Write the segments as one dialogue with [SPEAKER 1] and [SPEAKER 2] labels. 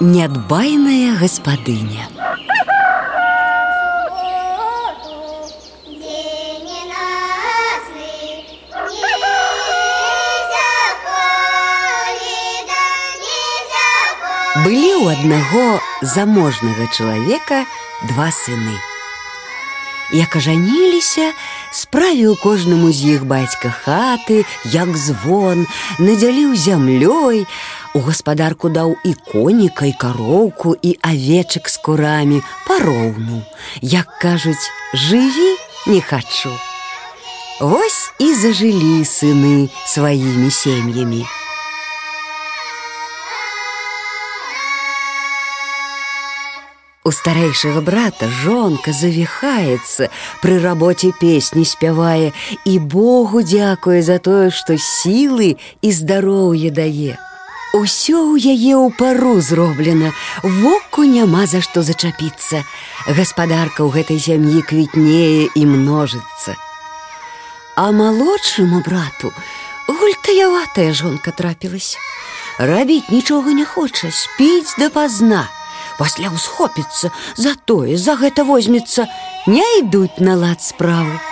[SPEAKER 1] Нядбайная гаспадыня. Былі ў аднаго заможнага чалавека два сыны. Як ажаніліся, справіў кожнаму з іх бацька хаты, як звон, надзяліў зямлёй, у гаспадарку даў і коніка, і кароўку, і авечак з курамі пароўну. Як кажуць, жыві, не хачу. Вось і зажылі сыны сваімі сем'ямі. У старэйшага брата жонка завіхаецца, пры рабоце песні спявае і Богу дзякуе за тое, што сілы і здароўе дае. Усё ў яе ў пару зроблена, воку няма за што зачапіцца. Гаспадарка ў гэтай сям'і квітнее і множыцца. А малодшаму брату гультаяватая жонка трапілася. Рабіць нічога не хоча, спіць. Да пасля ўсхопіцца, затое за гэта возьмецца, не ідуць на лад справы.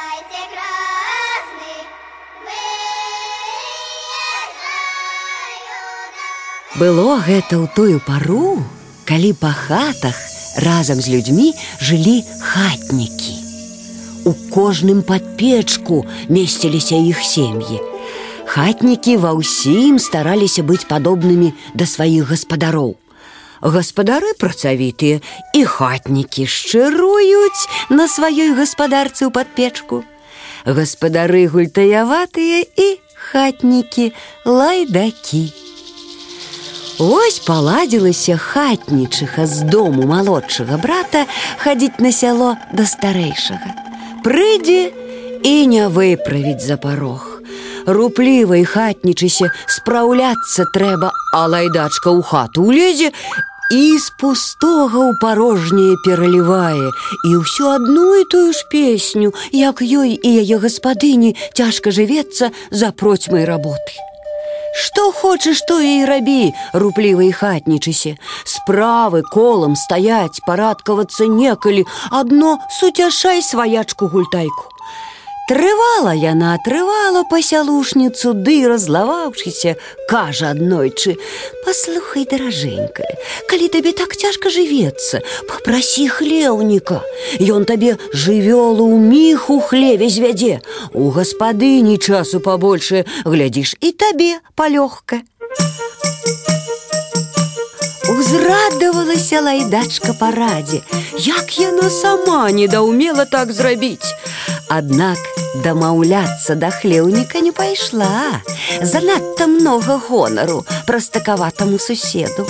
[SPEAKER 1] Было гэта ў тую пару, калі па хатах разам з людзьмі жылі хатнікі. У кожным падпечку месціліся іх сем'і. Хатнікі ва ўсім стараліся быць падобнымі да сваіх гаспадароў гаспадары працавітыя і хатнікі шчыруюць на сваёй гаспадарцы ў падпечку. Гаспадары гультаяватыя і хатнікі лайдакі. Ось паладзілася хатнічыха з дому малодшага брата хадзіць на сяло да старэйшага. Прыйдзе і не выправіць за парог. Руплівай хатнічыся спраўляцца трэба, а лайдачка ў хату ўлезе і з пустога ў парожняе пералівае і ўсё адну і тую ж песню, як ёй і яе гаспадыні цяжка жывецца за процьмай работы. Што хочаш, то і рабі, руплівай хатнічыся. Справы колам стаяць, парадкавацца некалі, адно суцяшай сваячку гультайку. Трывала яна атрывала пасялушніцу ды разлаваўшыся, кажа аднойчы: « Паслухай даражэнькая, калі табе так цяжка жывецца, попрасі хлеўніка. Ён табе жывёлу ў міху хлеве звядзе. У гаспадыні часу пабольшае глядзіш і табе палёгка. Узрадавалася лайдачка парадзе, як яна сама недаўмела так зрабіць. Аднак дамаўляцца да хлеўніка не пайшла. Занадта многа гонару прастакаватаму суседу.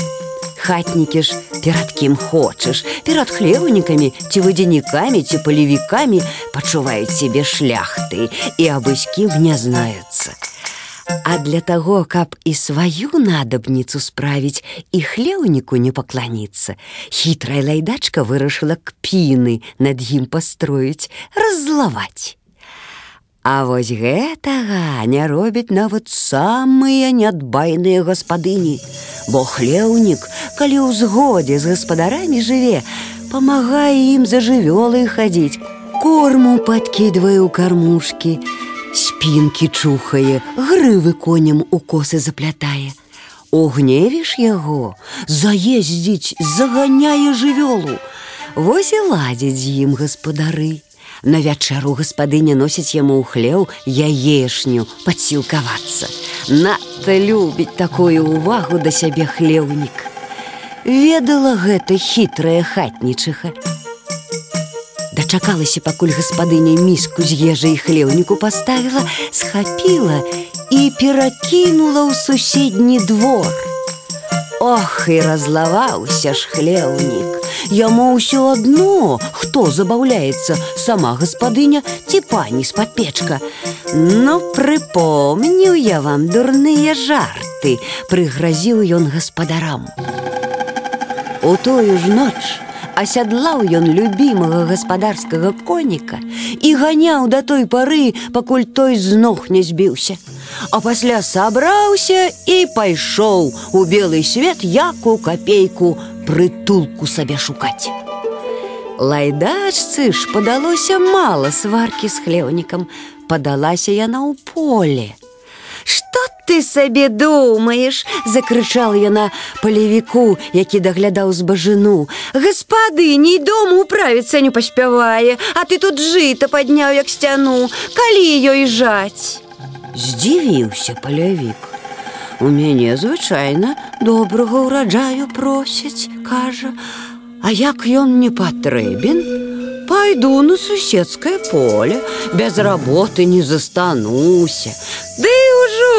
[SPEAKER 1] Хатнікі ж перад кім хочаш, перад хлеўнікамі ці вадзянікамі ці палевікамі пачуваюць сябе шляхты і абы з кім не знаюцца. А для таго, каб і сваю надабніцу справіць і хлеўніку не пакланіцца, хітрая лайдачка вырашыла кпіны над ім пастроіць, раззлаваць. А вось гэтага не робяць нават самыя нядбайныя гаспадыні, Бо хлеўнік, калі ў згодзе з гаспадарамі жыве, памагае ім за жывёлы хадзіць, корму падкідвае ў кармушкі, спінкі чухае, грывы коням у косы заплятае. Угневіш яго, заездзіць, заганяе жывёлу. Вось і ладзяць з ім гаспадары. На вячэру гаспадыня носіць яму ў хлеў яешню падсілкавацца. Надта любіць такую ўвагу да сябе хлеўнік. Ведала гэта хітрая хатнічыха дачакалася пакуль гаспадыня міску з ежай хлеўніку паставіла схапіла і перакінула ў суседні двор Ох і разлаваўся ж хлеўнік яму ўсё адно хто забаўляецца сама гаспадыня ці пані з-пад печка Ну прыпомніў я вам дурныя жарты прыгразіў ён гаспадарам У тую ж ночь асядлаў ён любімага гаспадарскага коніка і ганяў да той пары, пакуль той знох не збіўся. а пасля сабраўся і пайшоў у белы свет яку капейку прытулку сабе шукаць. Лайдачцы ж падалося мала сваркі з хлеўнікам, падалася яна ў поле. Што ты сабе думаеш? закрычала яна палевіку, які даглядаў збажыну. Гаспадыней дому управіцца не паспявае, а ты тут жыта падняў як сцяну, калі ёй жаць. Здзівіўся палявік. У мяне звычайна добрага ўраджаю просяць, кажа, а як ён не патрэбен, пойду на суседское поле, без работы не застануся.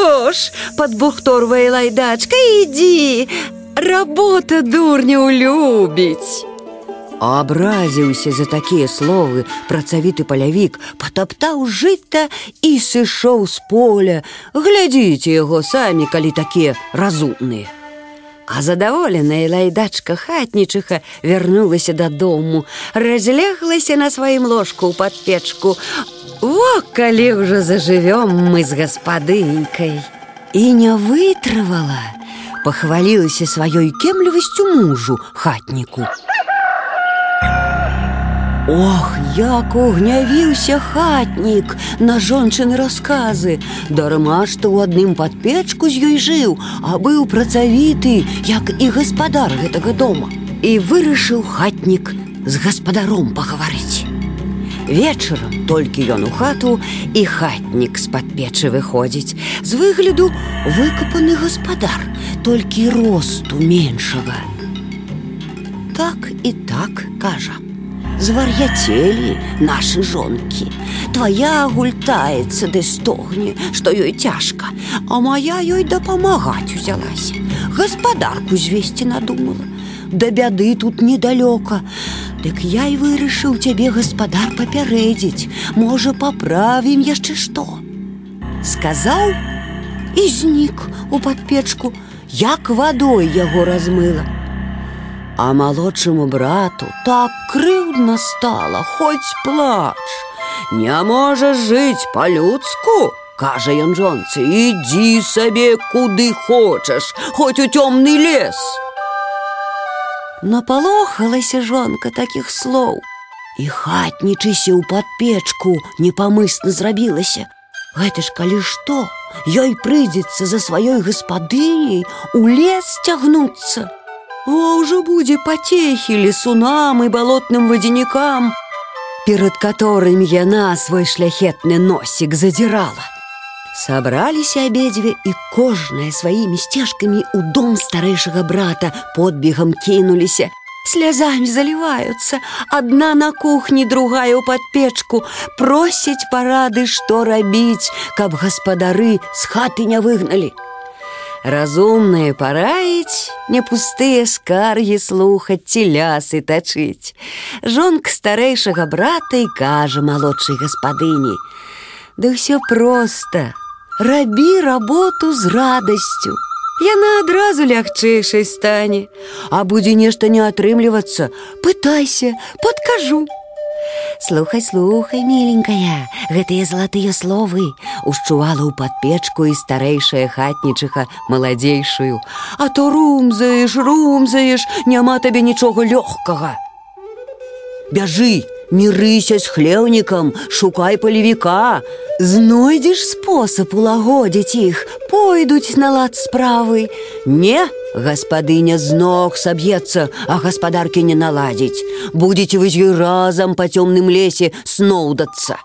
[SPEAKER 1] Ды ўжо ж, подбухторвае лайдачка, ідзі, работа дурня улюбіць. Абразіўся за такія словы працавіты палявік, патаптаў жыта і сышоў з поля. Глядзіце яго самі, калі такія разумныя. А задаволеная лайдачка хатнічыха вярнулася дадому, разляглася на сваім ложку ў падпечку. Во калі ўжо зажывём мы з гаспадынькай. І не вытрывала, пахвалілася сваёй кемлівасцю мужу хатніку. Ох, як угнявіўся хатнік на жончыны расказы, дарма што ў адным падпечку з ёй жыў, а быў працавіты, як і гаспадар гэтага дома. І вырашыў хатнік з гаспадаром пагаварыць. Вечарам толькі ён у хату і хатнік з-пад печы выходзіць. З выгляду выкапаны гаспадар, толькі росту меншага. Так і так кажа звар'яцелі нашы жонкі. Твая гультаецца ды стогне, што ёй цяжка, а моя ёй дапамагаць узялася. Гаспадарку звесці надумала. Да бяды тут недалёка. Дык я і вырашыў цябе гаспадар папярэдзіць, можа, паправім яшчэ што. Сказаў і знік у падпечку, як вадой яго размыла. А малодшаму брату так крыўдна стала, хоць плач. Не можаш жыць па-людску, кажа ён жонцы, ідзі сабе куды хочаш, хоць у цёмны лес. Напалохалася жонка такіх слоў. І хатнічыся ў падпечку непамысна зрабілася. Гэта ж калі што, ёй прыйдзецца за сваёй гаспадыняй у лес цягнуцца. О, уже будзе пацехі лесунам і балотным вадзінікам, перад которымі яна свой шляхетны носік задзірала. Сабраліся абедзве і кожная сваімі сцежкамі ў дом старэйшага брата подбегам кінуліся. Слязамі заліваюцца, адна на кухні, другая ў падпечку, просяць парады, што рабіць, каб гаспадары з хаты не выгналі. Разумнае параіць, не пустыя скаргі слухаць ці лясы тачыць. Жонка старэйшага брата і кажа малодшай гаспадыні: « Да ўсё проста, рабі работу з радасцю. Яна адразу лягчэйшай стане, А будзе нешта не атрымлівацца, пытайся, падкажу. Слухай, слухай, миленькая, гэтыя залатыя словы ушчувала ў падпечку і старэйшая хатнічыха маладзейшую. А то румзаеш, румзаеш, няма табе нічога лёгкага. Бяжы, не рыся з хлеўнікам, шукай палевіка, знойдзеш спосаб улагодзіць іх, пойдуць на лад справы. Не, Гаспадыня з ног саб'ецца, а гаспадаркі не наладзіць. Будзеце вы з ёй разам па цёмным лесе сноўдацца.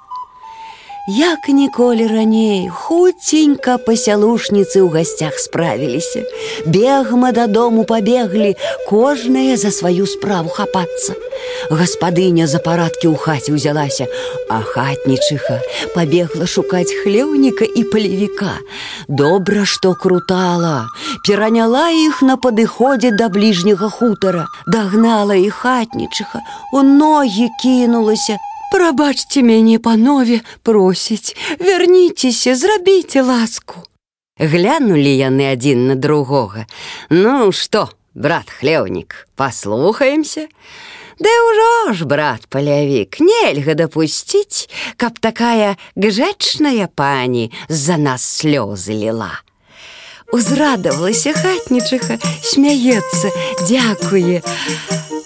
[SPEAKER 1] Як ніколі раней, хуценька пасялушніцы ў гасцях справіліся. Бегма дадому пабеглі, кожная за сваю справу хапацца. Гаспадыня за парадкі ў хаце ўзялася, а хатнічыха пабегла шукаць хлеўніка і палевіка. Добра, што крутала, пераняла іх на падыходзе да бліжняга хутара, дагнала і хатнічыха, у ногі кінулася, Прабачце мяне панове просіць, вярніцеся, зрабіце ласку. Глянулі яны адзін на другога. Ну што, брат хлеўнік, паслухаемся. Ды ўжо ж, брат палявік, нельга дапусціць, каб такая гжэчная пані з-за нас слёзы ліла. Узрадавалася хатнічыха, смяецца, дзякуе.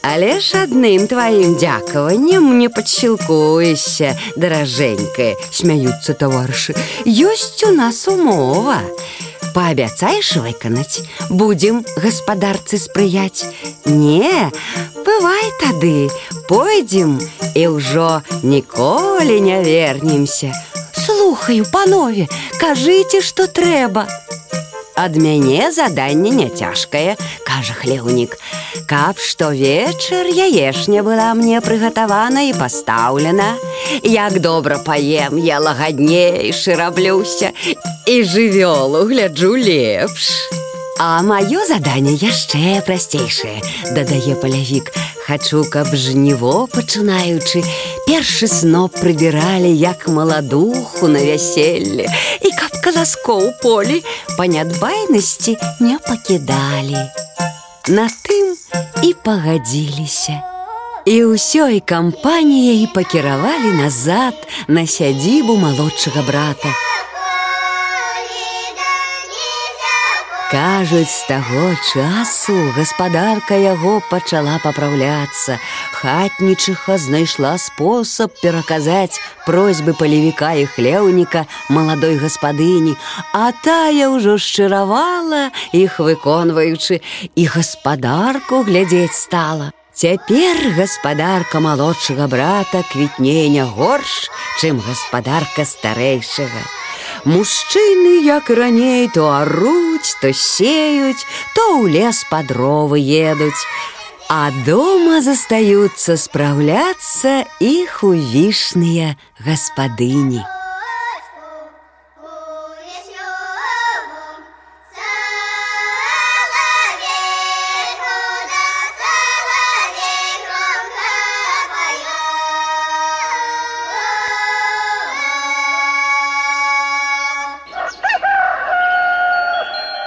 [SPEAKER 1] Але ж адным тваім дзякаваннем не падсілкуешся, даражэнькая, смяюцца таварышы. Ёсць у нас умова. Паабяцаеш выканаць, будзем гаспадарцы спрыяць. Не, бывай тады, пойдзем і ўжо ніколі не вернемся. Слухаю, панове, кажыце, што трэба. Ад мяне заданне няцяжкае, кажа хлеўнік. Каб штовечар яешня была мне прыгатавана і пастаўлена. Як добра паем, я лагаднейшы раблюся і жывёлу гляджу лепш. А маё заданне яшчэ прасцейшае, дадае палявік. Хачу, каб жніво пачынаючы, першы сноп прыбіралі як маладуху на вяселле і каб каласкоў полі па нядбайнасці не пакідалі. На тым і пагадзіліся. І ўсёй кампаніяй пакіравалі назад на сядзібу малодшага брата. Кажуць, з таго часу гаспадарка яго пачала папраўляцца. Хатнічыха знайшла спосаб пераказаць просьбы палевіка і хлеўніка маладой гаспадыні, а тая ўжо шчыравала іх выконваючы і гаспадарку глядзець стала. Цяпер гаспадарка малодшага брата квітнее не горш, чым гаспадарка старэйшага. Мужчыны, як раней, то аруць, то сеюць, то ў лес па дровы едуць. А дома застаюцца спраўляцца іх увішныя гаспадыні.